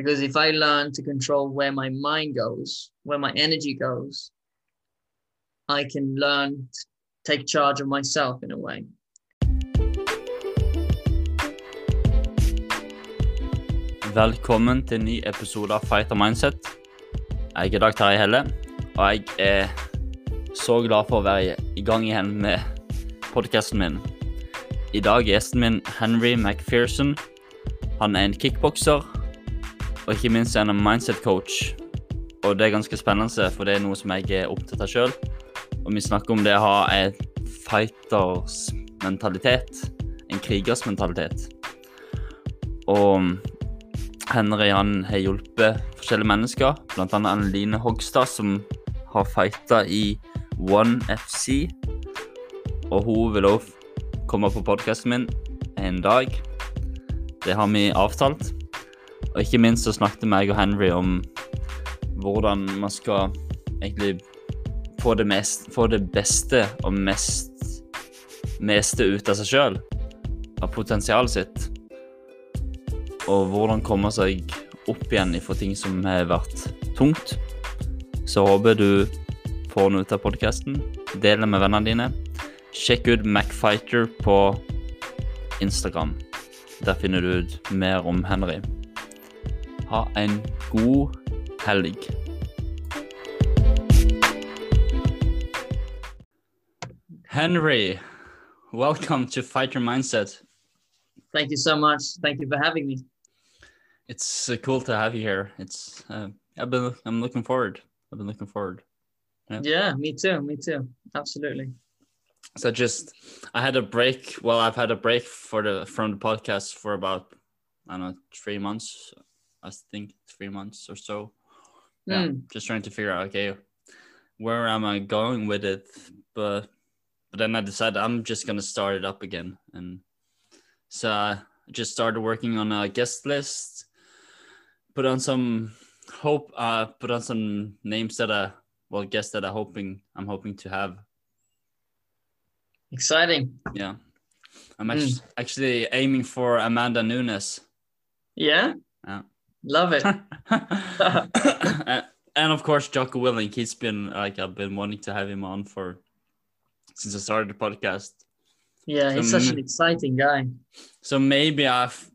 Because if I learn to control where my mind goes, where my energy goes, I can learn to take charge of myself in a way. Velkommen til en ny episode av Fighter Mindset. Jeg er Dag Terje Helle, jeg er så glad for å være i gang igjen med podkasten min. I dag er min Henry McPherson. Han er en og ikke minst er en mindset-coach. Og det er ganske spennende, for det er noe som jeg er opptatt av sjøl. Og vi snakker om det å ha en fighters mentalitet, en krigers mentalitet. Og Henry han har hjulpet forskjellige mennesker, bl.a. Anneline Hogstad, som har fighta i One FC. Og hun vil òg komme på podkasten min en dag. Det har vi avtalt. Og ikke minst så snakket meg og Henry om hvordan man skal egentlig få det, mest, få det beste og mest meste ut av seg sjøl, av potensialet sitt og hvordan komme seg opp igjen ifra ting som har vært tungt. Så håper du får noe ut av podkasten. Del det med vennene dine. Sjekk ut Macfighter på Instagram. Der finner du ut mer om Henry. Ha en god helg. Henry, welcome to Fighter Mindset. Thank you so much. Thank you for having me. It's uh, cool to have you here. It's uh, I've been I'm looking forward. I've been looking forward. Yeah. yeah, me too. Me too. Absolutely. So just I had a break. Well, I've had a break for the from the podcast for about I don't know three months. I think three months or so. Yeah, mm. just trying to figure out okay, where am I going with it? But but then I decided I'm just gonna start it up again, and so I just started working on a guest list put on some hope uh put on some names that I well guests that I hoping I'm hoping to have. Exciting. Yeah. I'm mm. actually, actually aiming for Amanda Nunes. Yeah. Yeah. Love it. and of course Jocko Willink. He's been like I've been wanting to have him on for since I started the podcast. Yeah, he's so, such an exciting guy. So maybe I've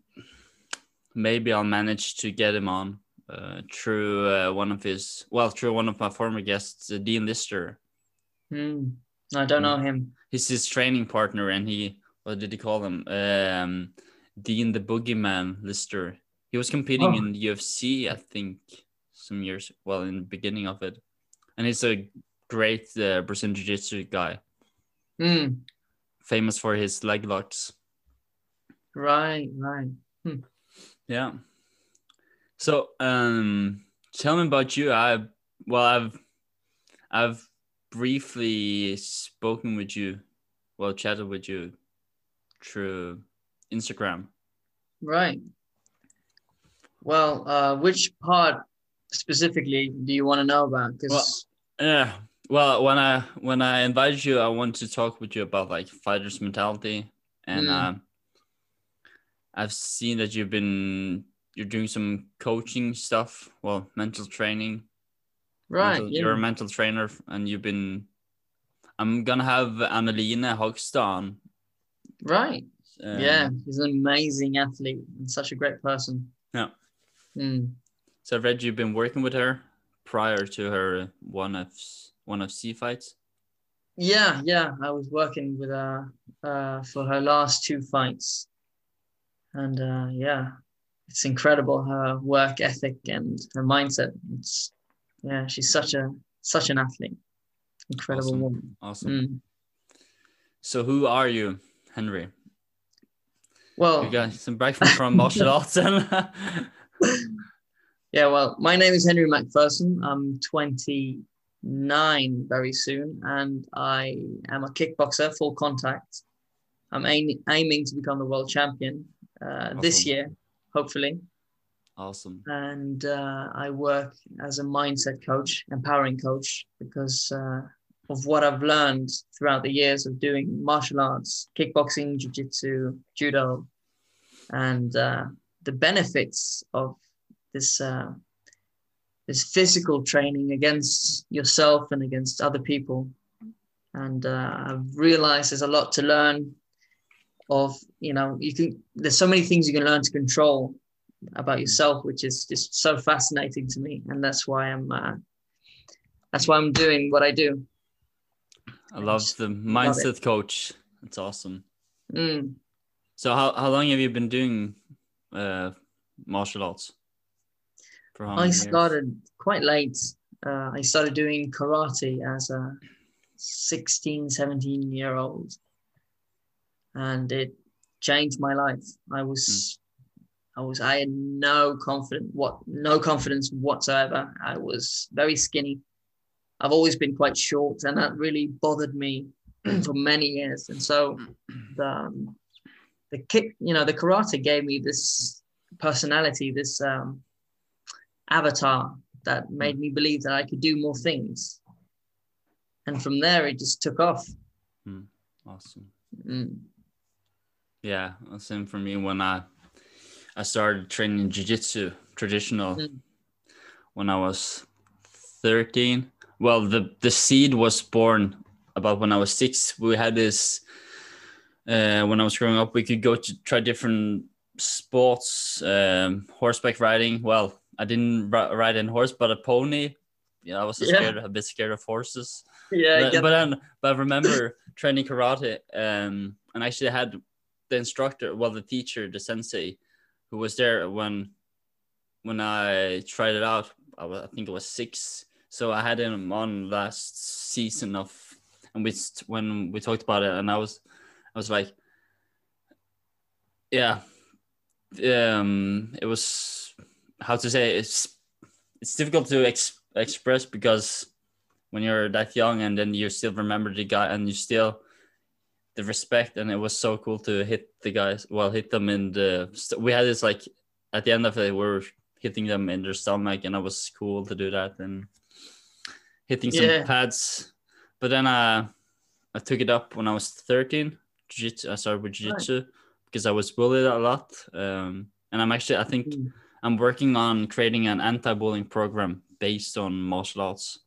maybe I'll manage to get him on uh, through uh, one of his, well, through one of my former guests, uh, Dean Lister. Hmm. I don't know him. He's his training partner, and he, what did he call him? Um, Dean the Boogeyman Lister. He was competing oh. in the UFC, I think, some years, well, in the beginning of it. And he's a great uh, Brazilian Jiu Jitsu guy. Hmm. Famous for his leg locks. Right, right. Hmm. Yeah. So, um, tell me about you. I well, I've I've briefly spoken with you, well, chatted with you through Instagram. Right. Well, uh, which part specifically do you want to know about? Because well, yeah, well, when I when I invited you, I wanted to talk with you about like fighters mentality, and mm. uh, I've seen that you've been you're doing some coaching stuff, well, mental training. Right. Mental, yeah. You're a mental trainer, and you've been. I'm gonna have Anneline Hogstad. Right. Um, yeah, he's an amazing athlete and such a great person. Yeah. Mm. So I've read you've been working with her prior to her one of One FC fights. Yeah, yeah, I was working with her uh, for her last two fights and uh, yeah, it's incredible her work ethic and her mindset. It's yeah, she's such a such an athlete, incredible awesome. woman. Awesome. Mm. So who are you, Henry? Well, you got some breakfast from martial arts. yeah, well, my name is Henry McPherson. I'm 29 very soon, and I am a kickboxer, full contact. I'm aim- aiming to become the world champion uh, awesome. this year, hopefully. Awesome. And uh, I work as a mindset coach, empowering coach, because uh, of what I've learned throughout the years of doing martial arts, kickboxing, jiu-jitsu, judo, and uh, the benefits of this uh, this physical training against yourself and against other people. And uh, I've realized there's a lot to learn. Of you know, you can there's so many things you can learn to control about yourself, which is just so fascinating to me, and that's why I'm uh, that's why I'm doing what I do. I love the mindset love coach. It's awesome. Mm. So how how long have you been doing uh, martial arts? I started years? quite late. Uh, I started doing karate as a 16, 17 year old. And it changed my life. I was, mm. I was, I had no confidence, what, no confidence whatsoever. I was very skinny. I've always been quite short, and that really bothered me for many years. And so, the, um, the kick, you know, the karate gave me this personality, this um, avatar that made me believe that I could do more things. And from there, it just took off. Mm, awesome. Mm. Yeah, same for me when I I started training jiu-jitsu traditional mm. when I was 13. Well, the the seed was born about when I was six. We had this uh, when I was growing up. We could go to try different sports, um, horseback riding. Well, I didn't ride in horse, but a pony. Yeah, I was yeah. scared, a bit scared of horses. Yeah, but, but then, but I remember training karate, um, and actually had the instructor, well, the teacher, the sensei, who was there when when I tried it out. I, was, I think it was six, so I had him on last season of, and we when we talked about it, and I was, I was like, yeah, um, it was how to say it's it's difficult to ex- express because when you're that young and then you still remember the guy and you still the respect and it was so cool to hit the guys well hit them in the we had this like at the end of it we are hitting them in their stomach and it was cool to do that and hitting some yeah. pads but then uh, I took it up when I was 13 jiu-jitsu I started with jiu-jitsu right. because I was bullied a lot um, and I'm actually I think mm I'm working on creating an anti-bullying program based on martial arts.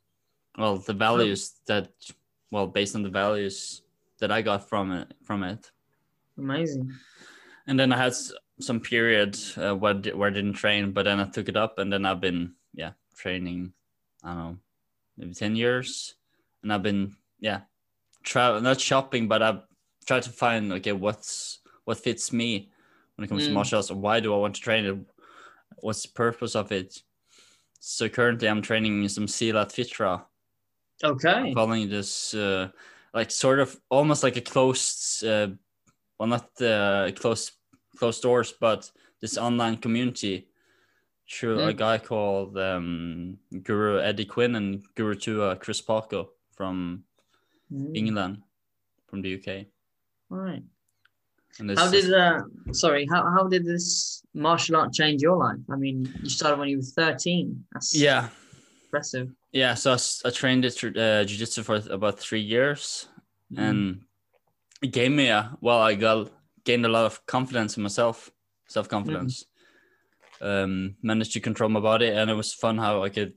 Well, the values that, well, based on the values that I got from it, from it. Amazing. And then I had some period uh, where where I didn't train, but then I took it up, and then I've been yeah training. I don't know, maybe ten years, and I've been yeah, travel not shopping, but I've tried to find okay what's what fits me when it comes mm. to martial arts. Why do I want to train it? What's the purpose of it? So currently, I'm training some Silat Fitra. Okay. Following this, uh, like sort of almost like a closed, uh, well, not uh, closed closed doors, but this online community through mm. a guy called um, Guru Eddie Quinn and Guru Tua Chris Parker from mm. England, from the UK. All right. How did uh sorry, how, how did this martial art change your life? I mean, you started when you were 13. That's yeah. Impressive. Yeah, so I, I trained at uh, jiu-jitsu for about 3 years mm. and it gave me a well, I got gained a lot of confidence in myself, self-confidence. Mm. Um managed to control my body and it was fun how I could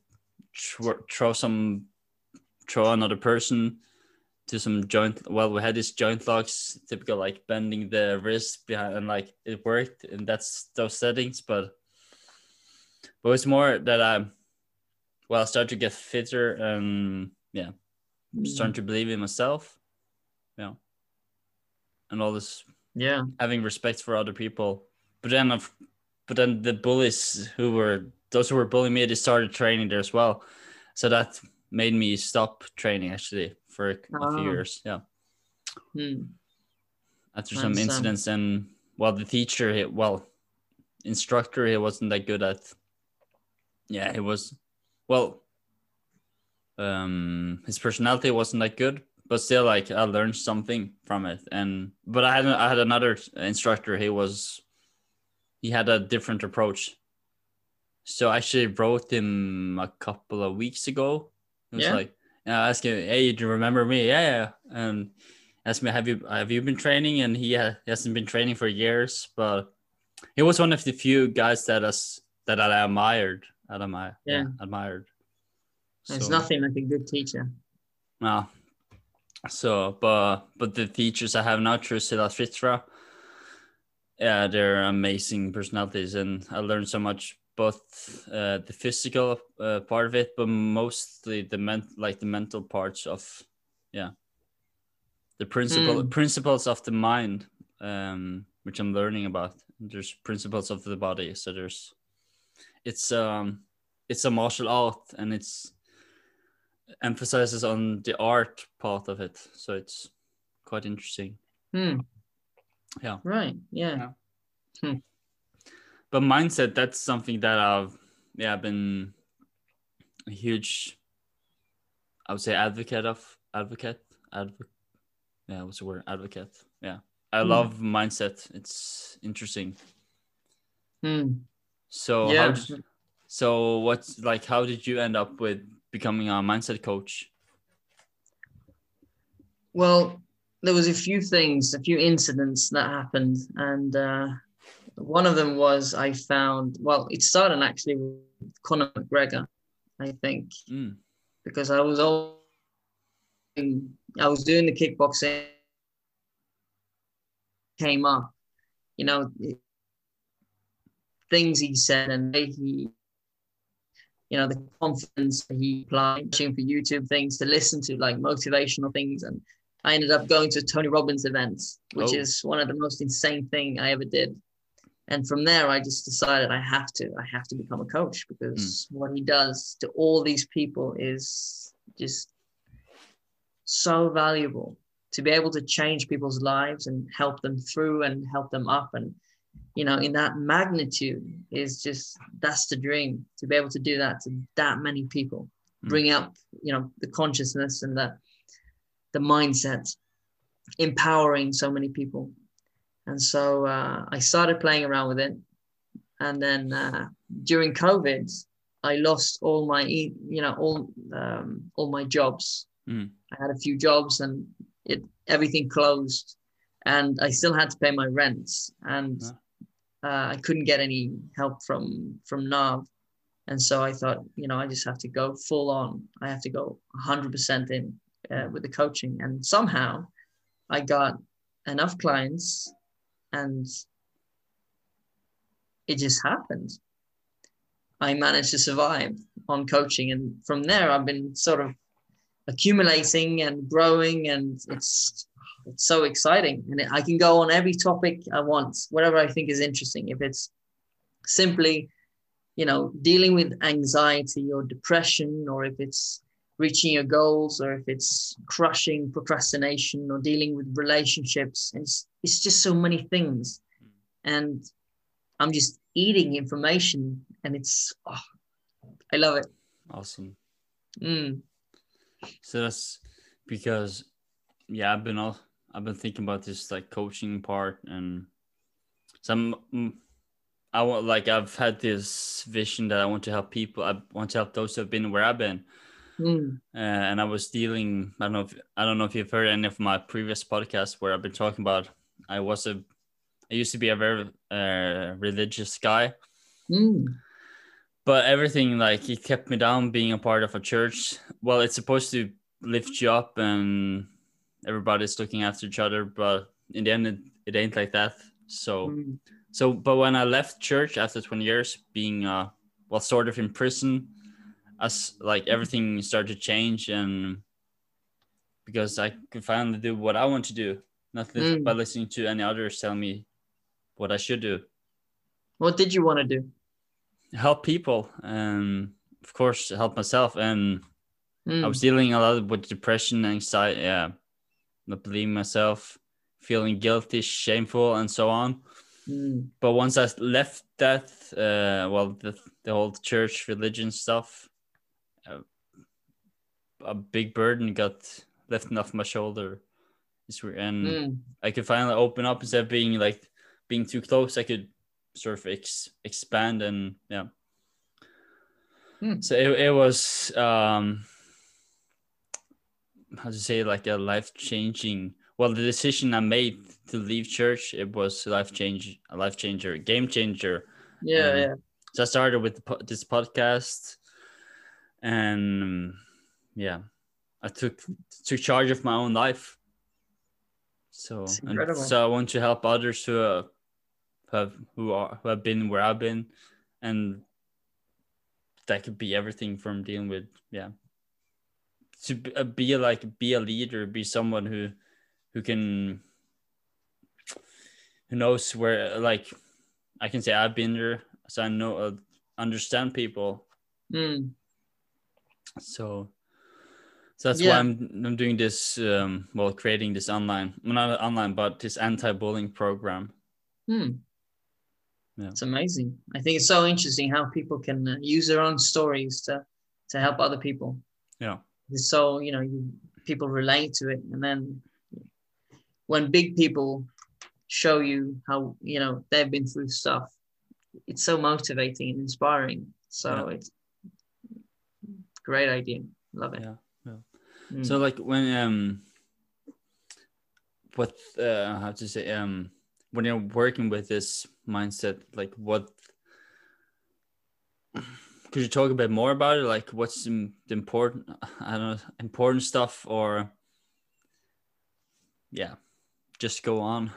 tr- throw some throw another person to some joint well we had these joint locks typical like bending the wrist behind and like it worked and that's those settings but but it's more that i well I started to get fitter and yeah mm. starting to believe in myself. Yeah. And all this yeah. having respect for other people. But then I've, but then the bullies who were those who were bullying me they started training there as well. So that made me stop training actually for a, oh. few years. Yeah. Hmm. After some incidents, and well, the teacher, he, well, instructor, he wasn't that good at. Yeah, he was. Well, um, his personality wasn't that good, but still, like I learned something from it. And but I had I had another instructor. He was, he had a different approach. So I actually wrote him a couple of weeks ago. It was yeah. like, and I asked him, "Hey, do you remember me?" Yeah, yeah. Um, and asked me, "Have you have you been training?" And he, ha- he hasn't been training for years, but he was one of the few guys that has that I admired. Admire, Yeah. admired. There's So- nothing like a good teacher. No. So, but but the teachers I have now, through Silat Fitra, yeah, they're amazing personalities, and I learned so much both uh, the physical uh, part of it, but mostly the ment like the mental parts of, yeah, the principle Mm. principles of the mind, um, which I'm learning about. There's principles of the body, so there's, it's um, it's a martial art, and it's emphasizes on the art part of it so it's quite interesting Hmm. Yeah. Right. Yeah. Yeah. But mindset that's something that i've yeah I've been a huge i would say advocate of advocate advocate yeah what's the word advocate yeah i Hmm. love mindset it's interesting Hmm. so how Yeah. did, so what's like how did you end up with becoming a mindset coach Well, there was a few things, a few incidents that happened, and uh, one of them was I found. Well, it started actually with Conor McGregor, I think, Mm. because I was all I was doing the kickboxing, came up, you know, things he said and he. You know the confidence he applied, for YouTube things to listen to, like motivational things, and I ended up going to Tony Robbins events, which Oh. is one of the most insane thing I ever did. And from there, I just decided I have to, I have to become a coach because what he does to all these people is just so valuable to be able to change people's lives and help them through and help them up. And, you know, in that magnitude is just, that's the dream to be able to do that to that many people, Mm. bring up, you know, the consciousness and the, the mindset, empowering so many people. And so uh, I started playing around with it. And then uh, during COVID, I lost all my, you know, all um, all my jobs. Mm. I had a few jobs, and it everything closed, and I still had to pay my rents, and uh, I couldn't get any help from from Nav. And so I thought, you know, I just have to go full on. I have to go 100% in uh, with the coaching. And somehow I got enough clients and it just happened. I managed to survive on coaching. And from there, I've been sort of accumulating and growing. And it's, it's so exciting. And I can go on every topic I want, whatever I think is interesting. If it's simply, you know, dealing with anxiety or depression, or if it's reaching your goals, or if it's crushing procrastination or dealing with relationships. It's, it's just so many things. And I'm just eating information and it's, oh, I love it. awesome Mm, So that's because, yeah, I've been all I've been thinking about this like coaching part and some. mm, I want like I've had this vision that I want to help people. I want to help those who have been where I've been, mm, uh, and I was dealing. I don't know if I don't know if you've heard any of my previous podcasts where I've been talking about. I was a, I used to be a very uh, religious guy, mm, but everything like it kept me down being a part of a church well it's supposed to lift you up and everybody's looking after each other but in the end it, it ain't like that so mm, so but when i left church after 20 years being uh well sort of in prison as like everything started to change and because i could finally do what i want to do. Not Mm. by listening to any others tell me what i should do. What did you want to do? help people and of course help myself and Mm, i was dealing a lot with depression anxiety yeah not believing myself feeling guilty shameful and so on. Mm, but once i left that uh well the, the whole church religion stuff a big burden got lifted off my shoulder It's weird. and mm, I could finally open up instead of being like being too close. I could sort of ex- expand and yeah. Hmm. So it, it was um how to say like a life changing. Well, the decision I made to leave church it was life change a life changer, game changer. yeah, Um, yeah. so I started with po- this podcast, and yeah, I took took charge of my own life. So and so I want to help others who uh, have who are who have been where I've been, and that could be everything from dealing with yeah to be, uh, be like be a leader, be someone who who can who knows where like I can say I've been there, so I know uh, understand people. Mm. So so that's Yeah. why I'm I'm doing this um well creating this online well, not online but this anti-bullying program. Hmm. Yeah. It's amazing. I think it's so interesting how people can uh, use their own stories to to help other people. Yeah. It's so you know you people relate to it, and then when big people show you how you know they've been through stuff, it's so motivating and inspiring. So Yeah. it's great idea. Love it. Yeah, yeah. Mm. So like when um what uh how to say um when you're working with this mindset like what could you talk a bit more about it like what's the the important i don't know important stuff or yeah just go on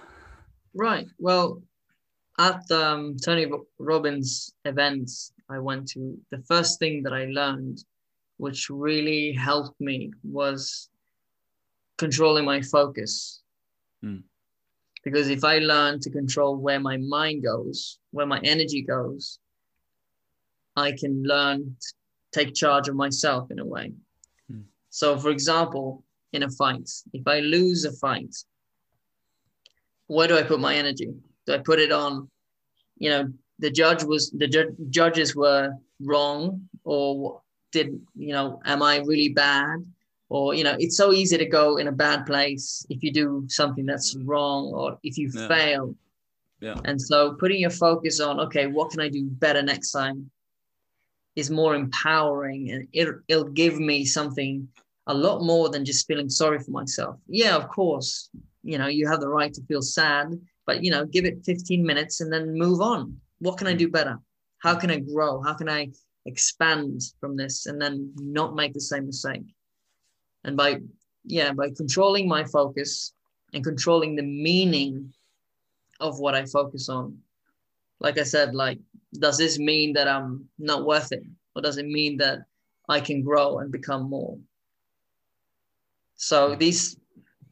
Right. Well, at um, Tony Robbins events I went to, the first thing that I learned, which really helped me, was controlling my focus. Hmm. Because if I learn to control where my mind goes, where my energy goes, I can learn to take charge of myself in a way. Hmm. So, for example, in a fight, if I lose a fight, where do I put my energy? Do I put it on, you know, the judge was the ju- judges were wrong, or did you know, am I really bad? Or you know, it's so easy to go in a bad place if you do something that's wrong, or if you Yeah. fail. yeah And so, putting your focus on, okay, what can I do better next time, is more empowering, and it, it'll give me something a lot more than just feeling sorry for myself. Yeah, of course, you know, you have the right to feel sad, but you know, give it 15 minutes and then move on. What can I mm. do better? How can I grow? How can I expand from this and then not make the same mistake? And by yeah, by controlling my focus and controlling the meaning of what I focus on. Like I said, like, does this mean that I'm not worth it? Or does it mean that I can grow and become more? So these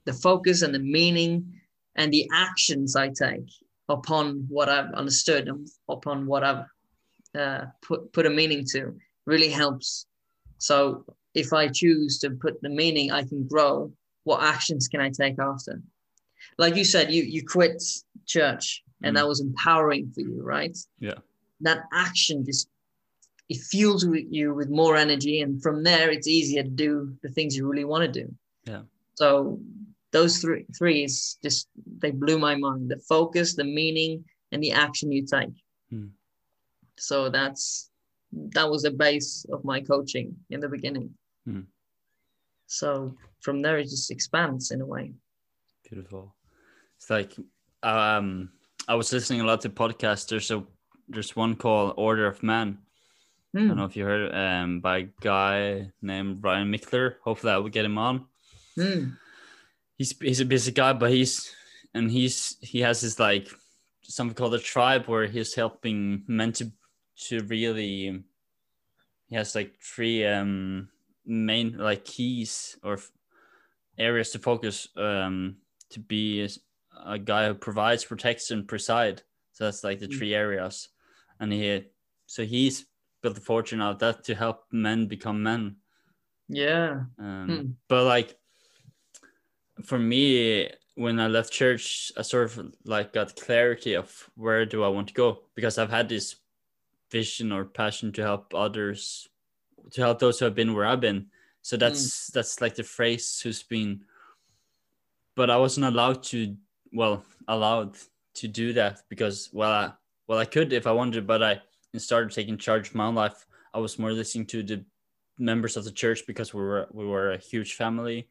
the focus and the meaning and the actions I take upon what I've understood and upon what I've uh, put put a meaning to really helps. So if I choose to put the meaning, I can grow. What actions can I take after? Like you said, you you quit church and Mm. that was empowering for you, right? Yeah. That action just it fuels you with more energy, and from there it's easier to do the things you really want to do. Yeah. So those three three is just they blew my mind. The focus, the meaning, and the action you take. Hmm. So that's that was the base of my coaching in the beginning. Hmm. So from there it just expands in a way. Beautiful. It's like um I was listening a lot to podcasts. There's a there's one called Order of Man. I Hmm. don't know if you heard um by a guy named Ryan Michler. Hopefully I will get him on. Hmm. He's he's a busy guy, but he's and he's he has this like something called a tribe where he's helping men to to really he has like three um main like keys or areas to focus um to be a, guy who provides protects and preside so that's like the Mm. three areas and he so he's built a fortune out of that to help men become men Yeah. um, Hmm. but like for me when i left church i sort of like got clarity of where do i want to go because i've had this vision or passion to help others to help those who have been where i've been. So that's that's like the phrase who's been. But i wasn't allowed to well allowed to do that because well I, well i could if i wanted but i started taking charge of my own life. I was more listening to the members of the church because we were we were a huge family.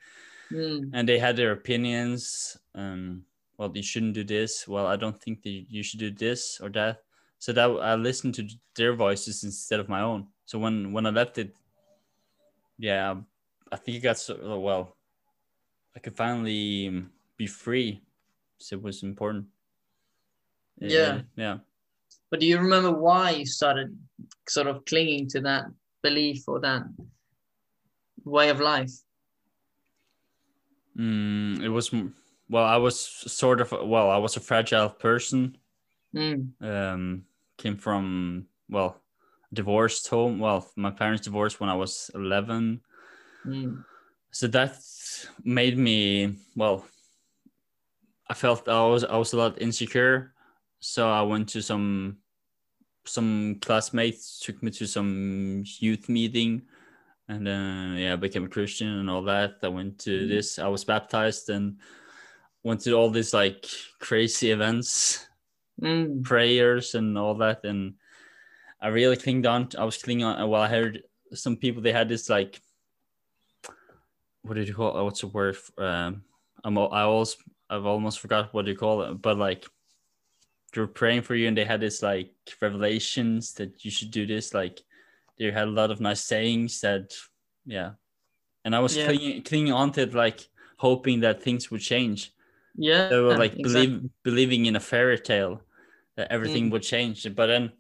Hmm. and they had their opinions um well you shouldn't do this. Well i don't think that you should do this or that so that I listened to their voices instead of my own. So when when I left it, yeah, I think it got so well. I could finally be free. So it was important. Yeah. yeah. But do you remember why you started sort of clinging to that belief or that way of life? Mm, it was well, I was sort of well, I was a fragile person. Mm. Um, came from well, divorced home. Well, my parents divorced when I was eleven. Mm. So that made me well. I felt I was I was a lot insecure, so I went to some some classmates took me to some youth meeting and then yeah i became a christian and all that i went to Mm. this i was baptized and went to all these like crazy events Mm. prayers and all that and i really clinged on i was clinging on well i heard some people they had this like what did you call it what's the word um i'm i always i've almost forgot what you call it but like they were praying for you and they had this like revelations that you should do this like they had a lot of nice sayings that yeah and i was Yeah. clinging, clinging on to it like hoping that things would change Yeah. they were like exactly. believe, believing in a fairy tale that everything Mm. would change but then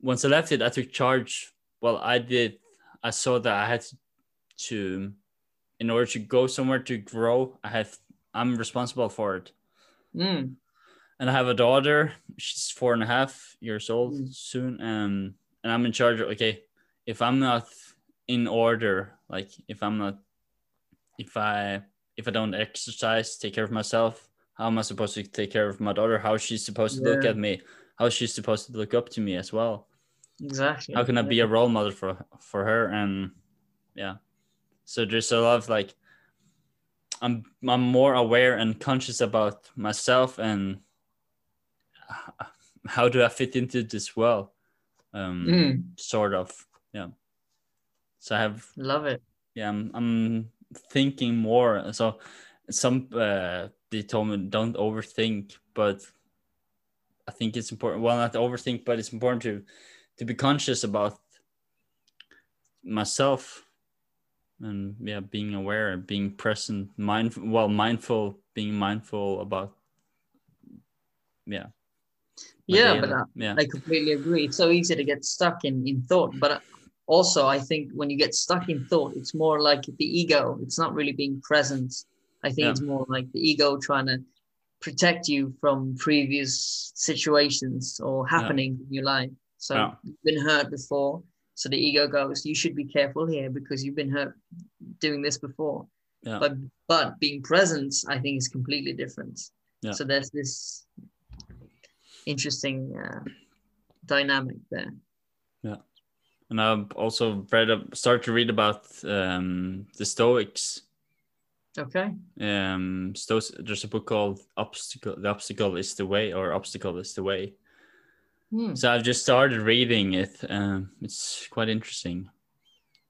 once i left it i took charge well i did i saw that i had to in order to go somewhere to grow i have i'm responsible for it Mm. and i have a daughter she's four and a half years old Mm. soon um, and i'm in charge of okay if i'm not in order like if i'm not if i if i don't exercise take care of myself how am i supposed to take care of my daughter? How is she supposed to look at me? How is she supposed to look up to me as well? Exactly. how can i be a role model for for her? And yeah. So there's a lot of like i'm i'm more aware and conscious about myself and how do i fit into this world? Um Mm. sort of yeah. So i have Love it. yeah i'm, I'm thinking more. So some uh they told me don't overthink but i think it's important well not to overthink but it's important to to be conscious about myself and yeah being aware being present mindful well mindful being mindful about yeah Yeah, daily- but uh, yeah I completely agree. It's so easy to get stuck in, in thought. But uh, also, I think when you get stuck in thought, it's more like the ego. It's not really being present. I think Yeah. it's more like the ego trying to protect you from previous situations or happening in your life. So Yeah. you've been hurt before. So the ego goes, you should be careful here because you've been hurt doing this before. Yeah. But but being present, I think is completely different. Yeah. So there's this interesting uh, dynamic there. Yeah, and i've also read started to read about um the stoics Okay. um stoics there's a book called obstacle the obstacle is the way or obstacle is the way. Hmm. so i've just started reading it. Um it's quite interesting.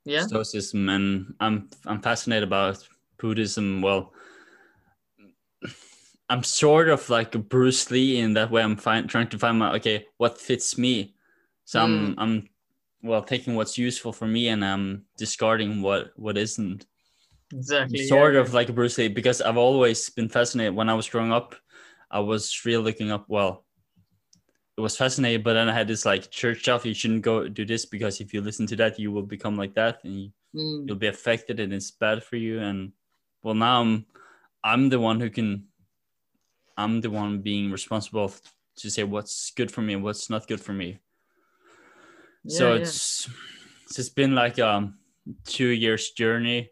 Yeah. stoicism and i'm i'm fascinated about buddhism. Well i'm sort of like a bruce lee in that way. I'm find, trying to find my okay what fits me. So i'm i'm well taking what's useful for me and i'm discarding what what isn't Exactly. sort yeah. of like Bruce Lee because I've always been fascinated. When I was growing up, I was really looking up. Well, it was fascinating, but then I had this like church stuff. You shouldn't go do this because if you listen to that, you will become like that, and you, Mm. you'll be affected, and it's bad for you. And well, now I'm I'm the one who can. I'm the one being responsible to say what's good for me and what's not good for me. so Yeah, yeah. it's it's just been like a two years journey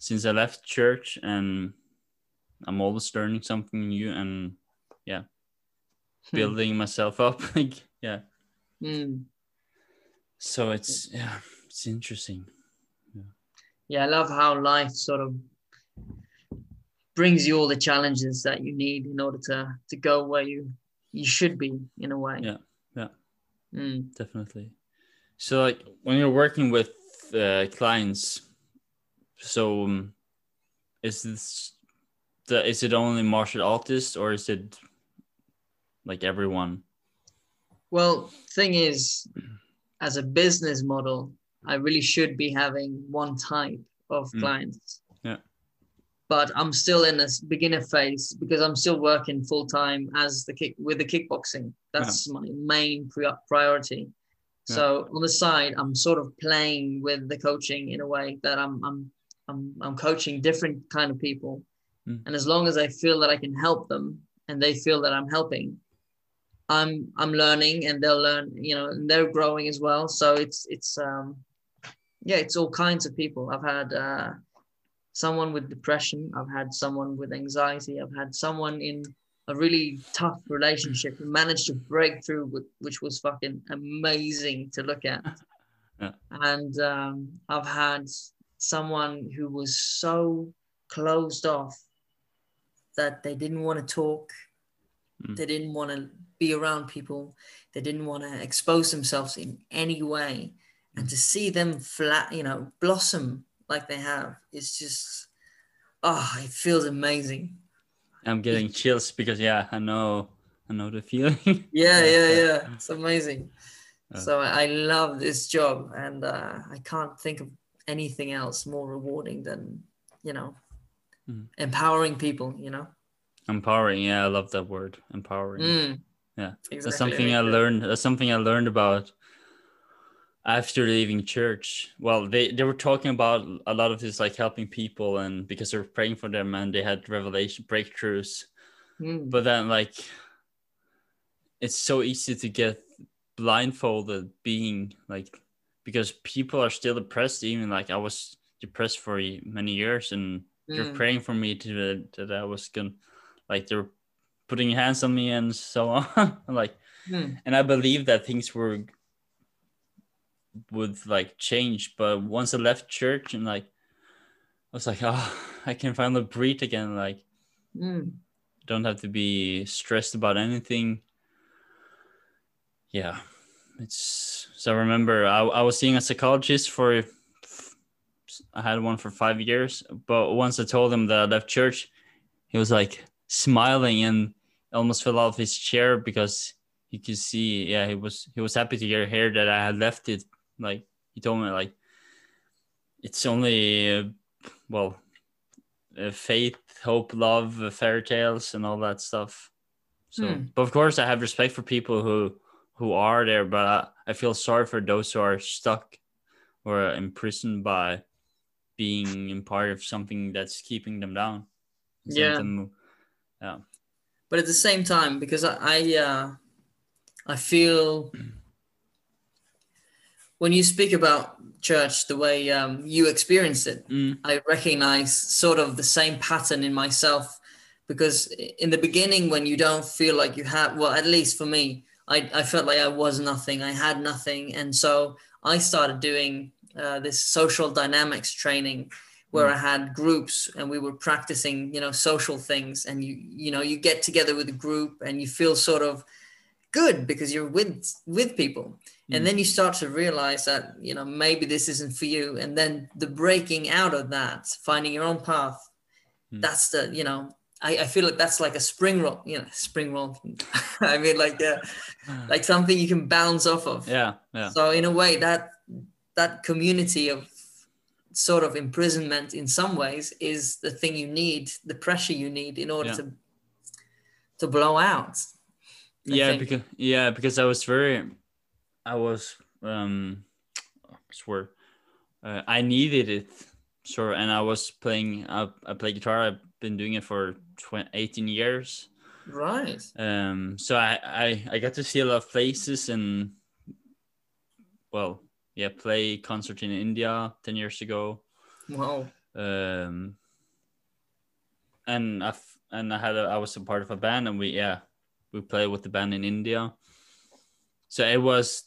since I left church, and I'm always learning something new and yeah, Hmm. building myself up. like yeah, Mm. so it's yeah, it's interesting. Yeah, I love how life sort of brings you all the challenges that you need in order to to go where you you should be in a way. Yeah, yeah. Mm. Definitely. So like when you're working with uh, clients, so um, is this the is it only martial artists or is it like everyone? Well, thing is, as a business model, I really should be having one type of Mm. clients. Yeah. But I'm still in this beginner phase because I'm still working full time as the kick with the kickboxing. That's my main pri- priority. Yeah. So on the side, I'm sort of playing with the coaching in a way that I'm I'm I'm I'm coaching different kind of people, Mm. and as long as I feel that I can help them and they feel that I'm helping, I'm I'm learning and they'll learn, you know, and they're growing as well. So it's it's um yeah, it's all kinds of people. I've had uh someone with depression, I've had someone with anxiety, I've had someone in a really tough relationship who managed to break through with, which was fucking amazing to look at. Yeah. And um, I've had someone who was so closed off that they didn't want to talk, Mm. they didn't want to be around people, they didn't want to expose themselves in any way. And to see them flat, you know, blossom like they have, it's just, oh, it feels amazing. I'm getting chills because yeah, I know, I know the feeling. Yeah, Yeah, yeah. It's amazing. So I I love this job, and uh, I can't think of anything else more rewarding than you know Mhm. empowering people. You know, Empowering, yeah, I love that word, empowering. Mm, Yeah, exactly. That's something I learned. That's something I learned about after leaving church. Well, they they were talking about a lot of this, like helping people, and because they were praying for them, and they had revelation breakthroughs. Mm, But then, like, it's so easy to get blindfolded, being like, because people are still depressed. Even like I was depressed for many years, and they're mm, praying for me to that I was gonna, like, they're putting hands on me and so on. like mm, and I believe that things were would like change. But once I left church and like I was like, oh, I can finally breathe again. Like mm. don't have to be stressed about anything. Yeah, it's so. I remember I, I was seeing a psychologist for. I had one for five years, but once I told him that I left church, he was like smiling and almost fell off his chair because he could see. Yeah, he was he was happy to hear, hear that I had left it. Like he told me, like it's only uh, well, uh, faith, hope, love, uh, fairy tales, and all that stuff. So, Hmm. but of course, I have respect for people who who are there, but I, I feel sorry for those who are stuck or imprisoned by being in part of something that's keeping them down. Yeah. Something- But at the same time, because I I, uh, I feel when you speak about church the way um, you experienced it, Mm, I recognize sort of the same pattern in myself because in the beginning, when you don't feel like you have, well, at least for me, I, I felt like I was nothing, I had nothing. And so I started doing uh, this social dynamics training where I had groups and we were practicing, you know, social things. And you, you know, you get together with a group and you feel sort of good because you're with with people Mm. and then you start to realize that you know maybe this isn't for you and then the breaking out of that finding your own path Mm. that's the you know I, I feel like that's like a spring roll you know spring roll i mean like yeah like something you can bounce off of yeah, yeah, so in a way that that community of sort of imprisonment in some ways is the thing you need the pressure you need in order Yeah. to to blow out I yeah. think. Because yeah, because I was very, I was um, I swear, uh, I needed it. Sure, and I was playing. I, I play guitar. I've been doing it for 20, 18 years. right Um, so I, I I got to see a lot of places and, well, yeah, play concert in India ten years ago. wow Um, and I and I had a, I was a part of a band and we yeah we played with the band in India. So it was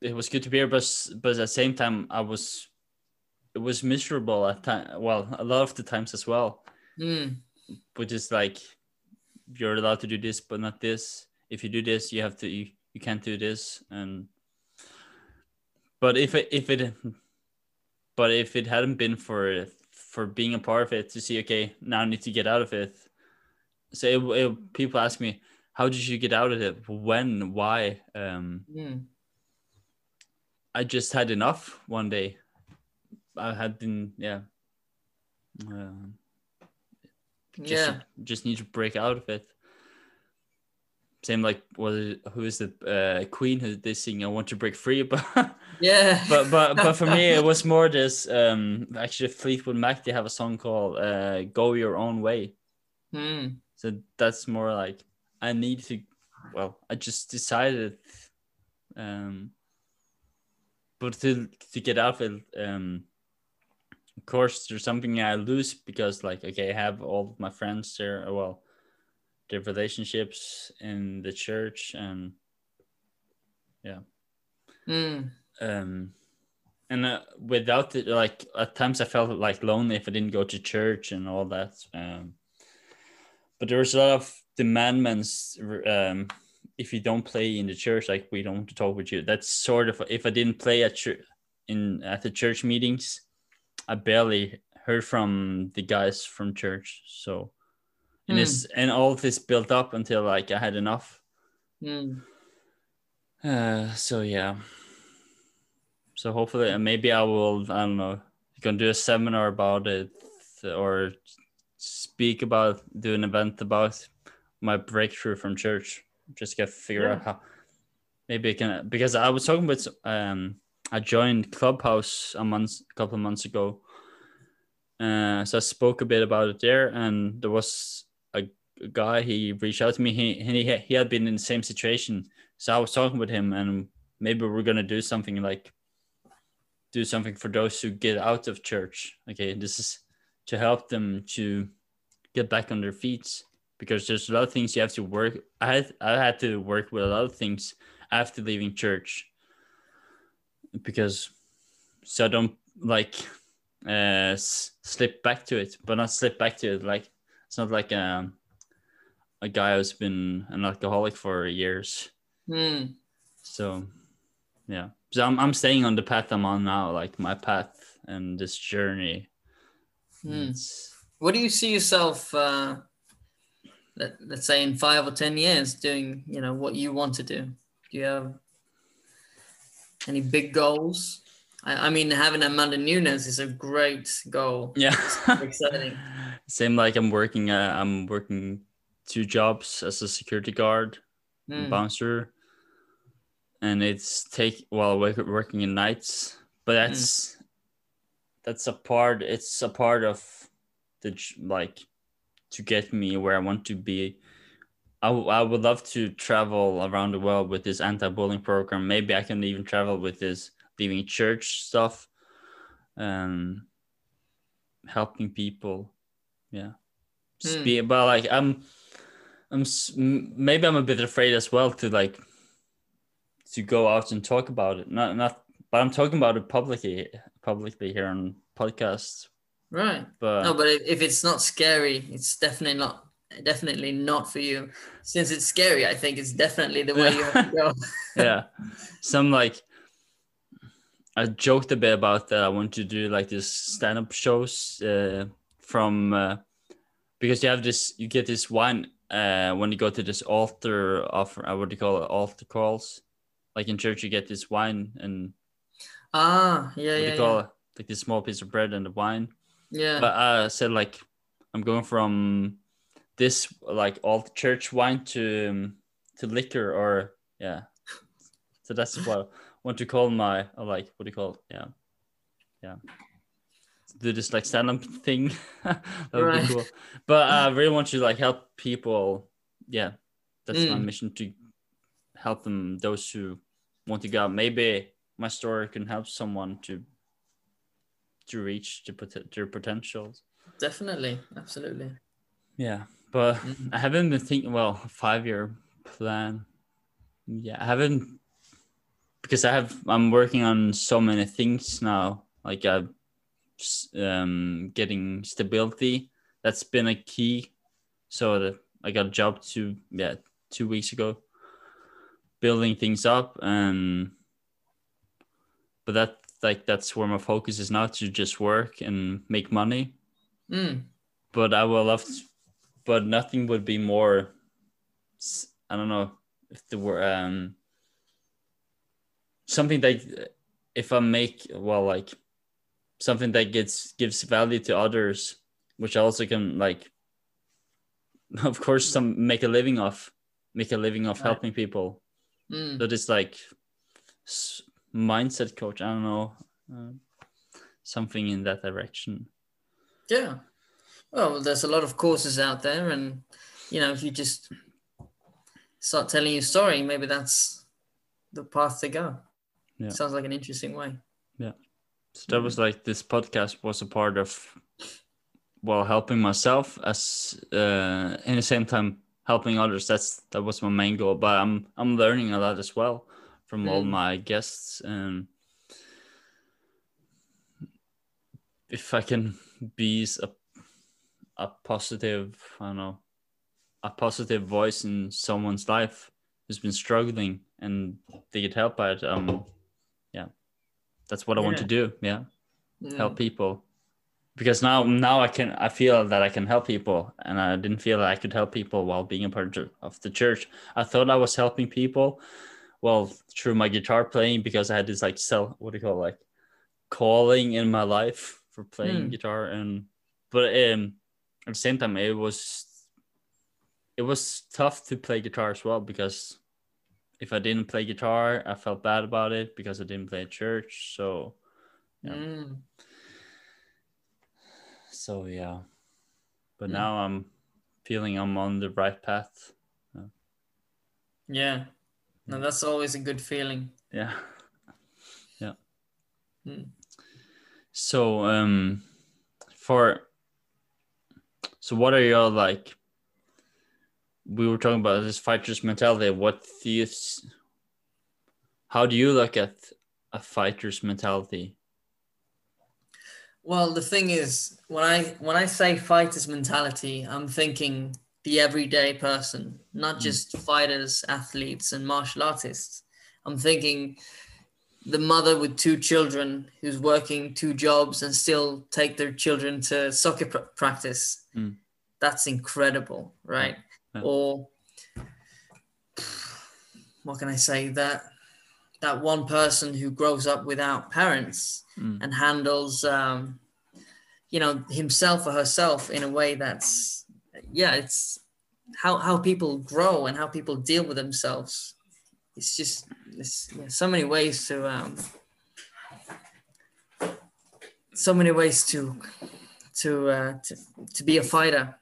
it was good to be here, but but at the same time I was it was miserable at time. Well, a lot of the times as well, Mm, which is like you're allowed to do this but not this. If you do this, you have to you, you can't do this and. But if it if it but if it hadn't been for for being a part of it to see okay now i need to get out of it so it, it, people ask me how did you get out of it? When? Why? Um, Mm. I just had enough one day. I had been, yeah. Um, just, Yeah. just need to break out of it. Same like was who is the uh, Queen who they sing "I Want to Break Free," but Yeah. but but but for me it was more this. Um, actually, Fleetwood Mac they have a song called uh, "Go Your Own Way," Mm. so that's more like I need to. Well, I just decided, um, but to to get out of it, um, of course, there's something I lose because like okay, I have all my friends there. uh, Well, their relationships in the church and Mm. um and uh, without it like at times i felt like lonely if i didn't go to church and all that um but there was a lot of demandments um if you don't play in the church like we don't want to talk with you that's sort of if i didn't play at church in at the church meetings i barely heard from the guys from church so and Hmm. this and all of this built up until like i had enough Mm. uh, so yeah. So hopefully, uh, maybe I will. I don't know. You can do a seminar about it, or speak about, do an event about my breakthrough from church. Just get figure out how. Maybe I can because I was talking with um I joined Clubhouse a month, a couple of months ago. Uh, so I spoke a bit about it there, and there was a, guy. He reached out to me. He he he had been in the same situation. So I was talking with him, and maybe we're gonna do something like do something for those who get out of church. Okay, this is to help them to get back on their feet because there's a lot of things you have to work. I had I had to work with a lot of things after leaving church because so I don't like uh slip back to it, but not slip back to it. Like it's not like um a guy who's been an alcoholic for years. Mm. So yeah. So I'm I'm staying on the path I'm on now, like my path and this journey. Mm. What do you see yourself, uh, let, let's say, in five or 10 years doing, you know, what you want to do? Do you have any big goals? I, I mean, having Amanda Nunes is a great goal. yeah. exciting. Same like I'm working uh, I'm working two jobs as a security guard and Mm. bouncer. And it's take while well, working in nights, but that's that's a part it's a part of the like to get me where I want to be. I, w- I would love to travel around the world with this anti-bullying program. Maybe I can even travel with this leaving church stuff, um, helping people. Yeah, Hmm. be but like I'm, I'm maybe I'm a bit afraid as well to like to go out and talk about it. Not not, but I'm talking about it publicly publicly here on podcasts. Right. But No, but if it's not scary, it's definitely not definitely not for you. Since it's scary, I think it's definitely the way you have to go. yeah some like i joked a bit about that i want to do like this stand-up shows uh, from uh, because you have this you get this wine uh, when you go to this altar offer uh, what do you call it altar calls like in church you get this wine and ah, yeah, what yeah, call yeah. it like this small piece of bread and the wine yeah. but I said like I'm going from this like old church wine to um, to liquor or yeah. So that's what I want to call my or like what do you call it? Yeah, yeah. Do this like stand up thing. that would Right. be cool. But I really want to like help people. Yeah, that's my Mm. mission to help them. Those who want to go. Maybe my story can help someone to to reach their, pot- their potentials. Definitely, absolutely. Yeah, but Mhm. I haven't been thinking. Well, five year plan. Yeah, I haven't because I have. I'm working on so many things now. Like I, um, getting stability. That's been a key. So that I got a job two yeah two weeks ago. Building things up and, but that like that's where my focus is now to just work and make money Mm. but I would love to, but nothing would be more I don't know if there were um something that if I make well like something that gets gives value to others, which I also can like of course some make a living off make a living off Right. helping people. Mm. So it's like mindset coach. I don't know. Uh, something in that direction. Yeah. Well, there's a lot of courses out there, and you know, if you just start telling your story, maybe that's the path to go. Yeah. Sounds like an interesting way. Yeah. So that was like this podcast was a part of well helping myself as uh in the same time helping others. That's that was my main goal. But I'm I'm learning a lot as well from all Mm. my guests and if I can be s- a a positive I don't know a positive voice in someone's life who's been struggling and they get help by it. Um yeah. That's what I want to do. Yeah Mm. help people because now now I can I feel that I can help people and I didn't feel that I could help people while being a part of- the church. I thought I was helping people well through my guitar playing because I had this like self what do you call it, like calling in my life for playing Hmm. guitar and but um at the same time it was it was tough to play guitar as well because if I didn't play guitar I felt bad about it because I didn't play at church so yeah. Mm. So yeah. But Mm. now I'm feeling I'm on the right path. Yeah. No, that's always a good feeling. Yeah. Yeah. Mm. So um for so what are your like we were talking about this fighter's mentality. What do you how do you look at a fighter's mentality? Well, the thing is, when I when I say fighter's mentality, I'm thinking the everyday person, not Mm. just fighters, athletes, and martial artists. I'm thinking the mother with two children who's working two jobs and still take their children to soccer pr- practice. Mm. That's incredible, right? Yeah. Or what can I say that that one person who grows up without parents Mm. and handles um, you know himself or herself in a way that's yeah it's how how people grow and how people deal with themselves it's just there's yeah, so many ways to um, so many ways to to uh, to, to be a fighter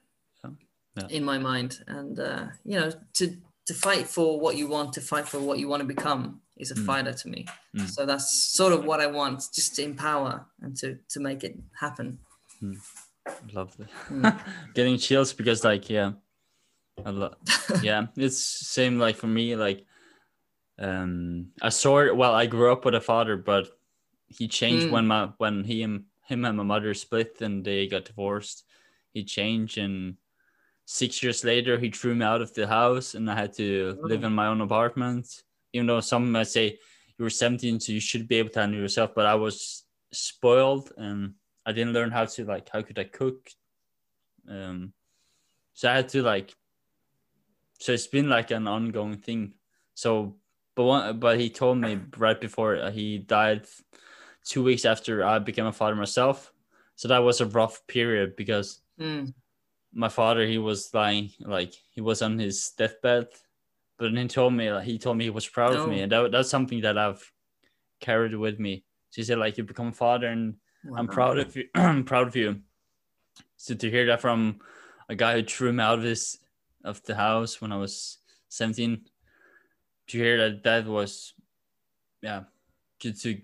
Yeah. Yeah. in my mind and uh, you know to to fight for what you want to fight for what you want to become is a Mm. fighter to me Mm. so that's sort of what i want just to empower and to to make it happen Lovely. Mm. Getting chills because like yeah. a lot yeah, it's same like for me like um I sort well I grew up with a father but he changed Mm. when my when he and him and my mother split and they got divorced. He changed and six years later he threw me out of the house and I had to live Oh. in my own apartment. Even though some might say you were 17 so you should be able to handle yourself, but I was spoiled and I didn't learn how to like how could I cook. Um so I had to like so it's been like an ongoing thing. So but one but he told me right before uh, he died two weeks after I became a father myself. So that was a rough period because Mm. my father he was lying like he was on his deathbed. But then he told me like, he told me he was proud of me. And that, that's something that i've carried with me. So he said like you become a father and i'm proud of you i'm proud of you. So to hear that from a guy who threw me out of his of the house when i was 17 to hear that that was yeah good to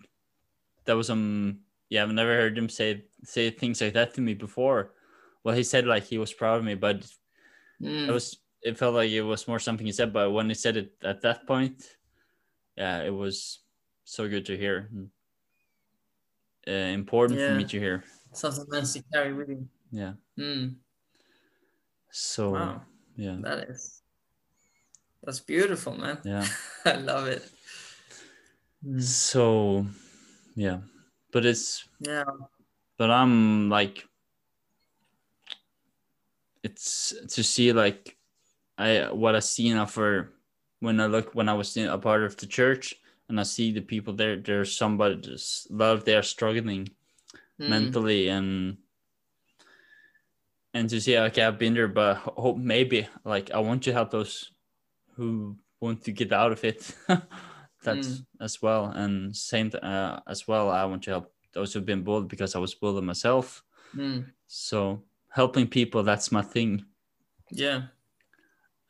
that was um yeah i've never heard him say say things like that to me before well he said like he was proud of me but Mm. it was it felt like it was more something he said but when he said it at that point yeah it was so good to hear uh, important for me Yeah. to hear something nice to carry with you yeah mm. so Wow. yeah that is that's beautiful man. Yeah. I love it. Mm. so yeah. But it's yeah. but i'm like it's to see like i what i see now for when I look when I was in a part of the church and I see the people there, there's somebody just love they are struggling Mm. mentally and and to see okay I've been there, but hope maybe like I want to help those who want to get out of it. That's Mm. as well, and same uh, as well. I want to help those who've been bullied because I was bullied myself. Mm. So helping people, that's my thing. Yeah.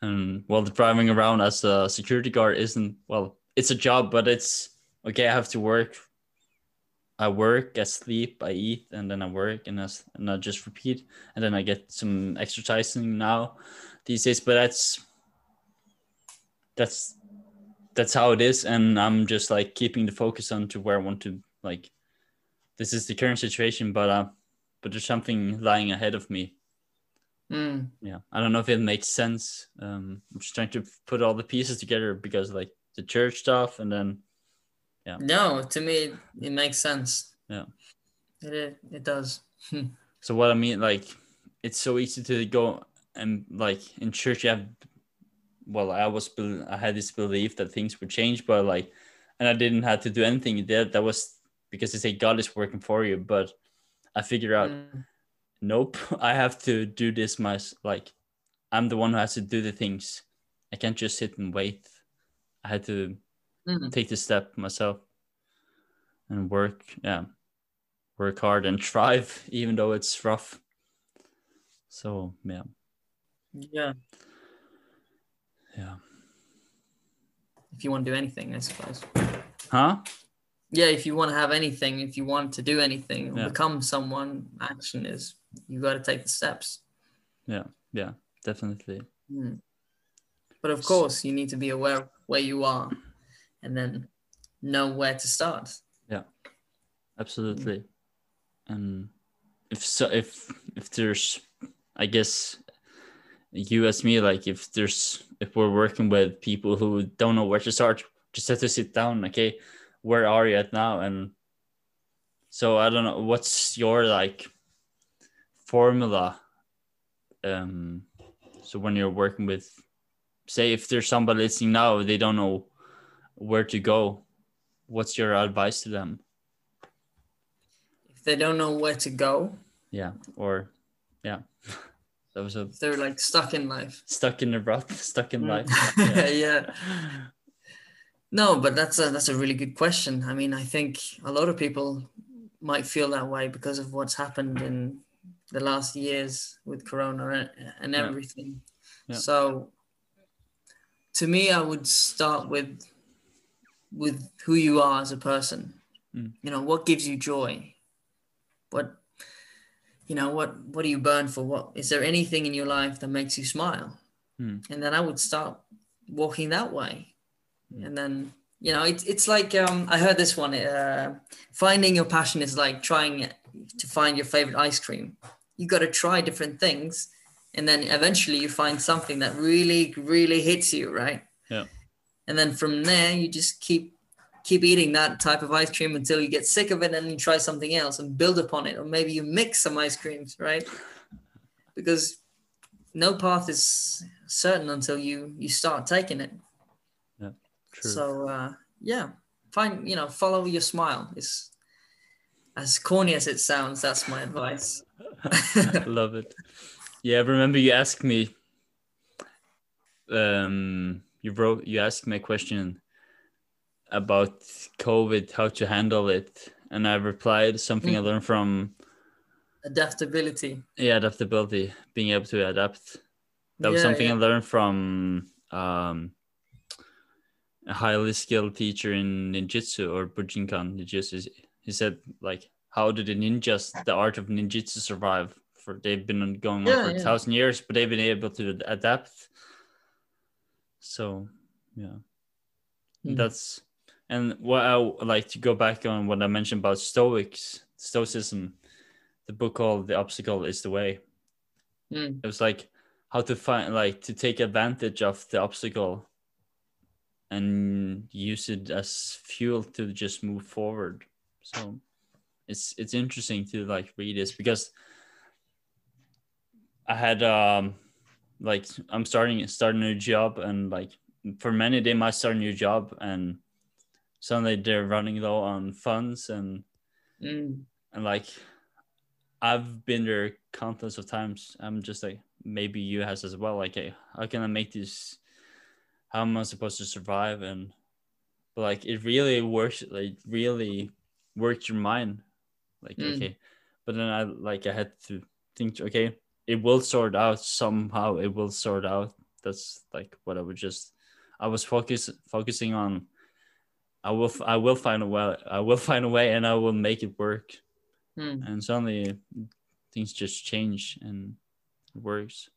And while driving around as a security guard isn't well, it's a job, but it's okay. I have to work. I work, I sleep, I eat, and then I work, and I, and I just repeat, and then I get some exercising now these days. But that's that's that's how it is, and I'm just like keeping the focus on to where I want to like. This is the current situation, but uh, but there's something lying ahead of me Mm. yeah i don't know if it makes sense um i'm just trying to put all the pieces together because like the church stuff and then yeah. No, to me it makes sense. Yeah. It it, it does. so what i mean like it's so easy to go and like in church you have well i was i had this belief that things would change but like and i didn't have to do anything there that was because they say god is working for you but i figured out Mm. nope i have to do this my like i'm the one who has to do the things i can't just sit and wait i had to Mm. take the step myself and work yeah work hard and thrive even though it's rough so yeah Yeah. Yeah If you want to do anything, I suppose. huh Yeah, if you want to have anything, if you want to do anything, Yeah. become someone, action is you got to take the steps. yeah yeah, definitely Mm. But of course, you need to be aware of where you are, and then know where to start. Yeah, absolutely and if so if if there's i guess you as me like if there's if we're working with people who don't know where to start just have to sit down okay where are you at now? And so i don't know what's your like formula um so when you're working with say if there's somebody listening now they don't know where to go what's your advice to them? If they don't know where to go, yeah or yeah that was a they're like stuck in life. stuck in the rut stuck in life yeah. yeah. No, but that's a that's a really good question. I mean, I think a lot of people might feel that way because of what's happened in the last years with Corona and, and Yeah. everything. Yeah. So, to me, I would start with with who you are as a person. Mm. You know, what gives you joy? What you know, what what do you burn for? What is there anything in your life that makes you smile? Mm. And then I would start walking that way Mm. and then you know it's it's like um i heard this one uh finding your passion is like trying to find your favorite ice cream you got to try different things and then eventually you find something that really really hits you right Yeah. and then from there you just keep keep eating that type of ice cream until you get sick of it and you try something else and build upon it or maybe you mix some ice creams right because no path is certain until you you start taking it yeah True. so uh, yeah, find you know follow your smile. Is as corny as it sounds. That's my advice. Love it. Yeah, remember you asked me. Um, you wrote. You asked me a question about COVID, how to handle it, and I replied something I Mm. learned from Adaptability. yeah adaptability, being able to adapt. That was something yeah. I learned from um, a highly skilled teacher in ninjutsu or Bujinkan ninjutsu. He said like, how did the ninjas, the art of ninjutsu, survive? For they've been going on Yeah, for a thousand years, but they've been able to adapt. So, yeah, Mm. that's and what I like to go back on what I mentioned about Stoics, Stoicism. The book called "The Obstacle Is the Way." Mm. it was like how to find like to take advantage of the obstacle and use it as fuel to just move forward so it's it's interesting to like read this because i had um like i'm starting starting a new job and like for many they might start a new job and suddenly they're running low on funds and Mm. and like I've been there countless of times. I'm just like maybe you has as well. Like, hey, how can I make this? How am I supposed to survive? And but like it really works. Like really works your mind. Like Mm. okay, but then I like I had to think. Okay, it will sort out somehow. It will sort out. That's like what I would just. I was focus focusing on. I will. I will find a way. I will find a way, and I will make it work Mm. and suddenly things just change and it works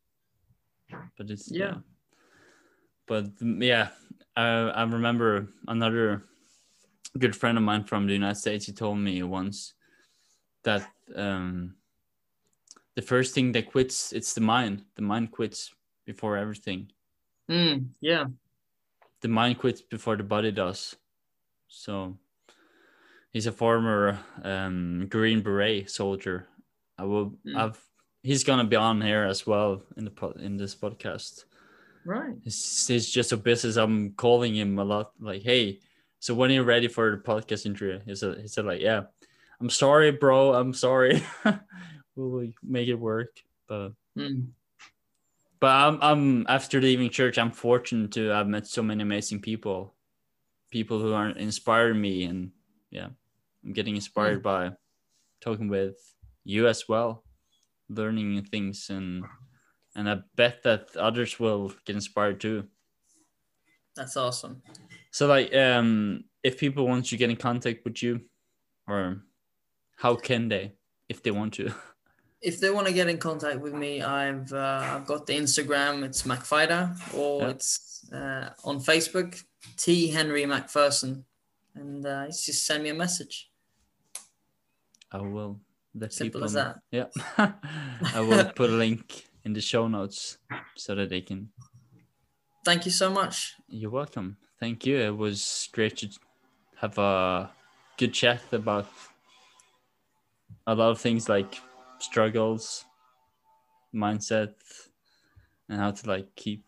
but it's Yeah. but mm, yeah I, I remember another good friend of mine from the united states he told me once that um the first thing that quits it's the mind the mind quits before everything Mm. Yeah. the mind quits before the body does so he's a former um, green beret soldier. I will Mm. i've he's gonna be on here as well in the in this podcast. Right. it's, it's just a business. I'm calling him a lot like hey so when you're ready for the podcast interview? He said, he said like yeah. I'm sorry bro. I'm sorry. We'll make it work but Mm. but I'm, I'm after leaving church i'm fortunate to have met so many amazing people people who are inspiring me and yeah i'm getting inspired by talking with you as well learning things and and i bet that others will get inspired too. That's awesome. so like um if people want to get in contact with you or how can they if they want to If they want to get in contact with me, I've uh, I've got the Instagram. It's MacFider, or Yeah. it's uh, on Facebook, T Henry MacPherson, and uh, just send me a message. i will let Simple people as that. yeah i will put a link in the show notes so that they can Thank you so much. You're welcome. Thank you. It was great to have a good chat about a lot of things like struggles, mindset, and how to like keep,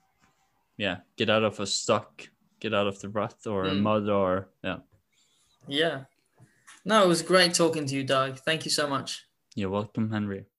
yeah, get out of a stuck, get out of the rut or Mm. mud or yeah. Yeah. No, it was great talking to you, Doug. Thank you so much. You're welcome, Henry.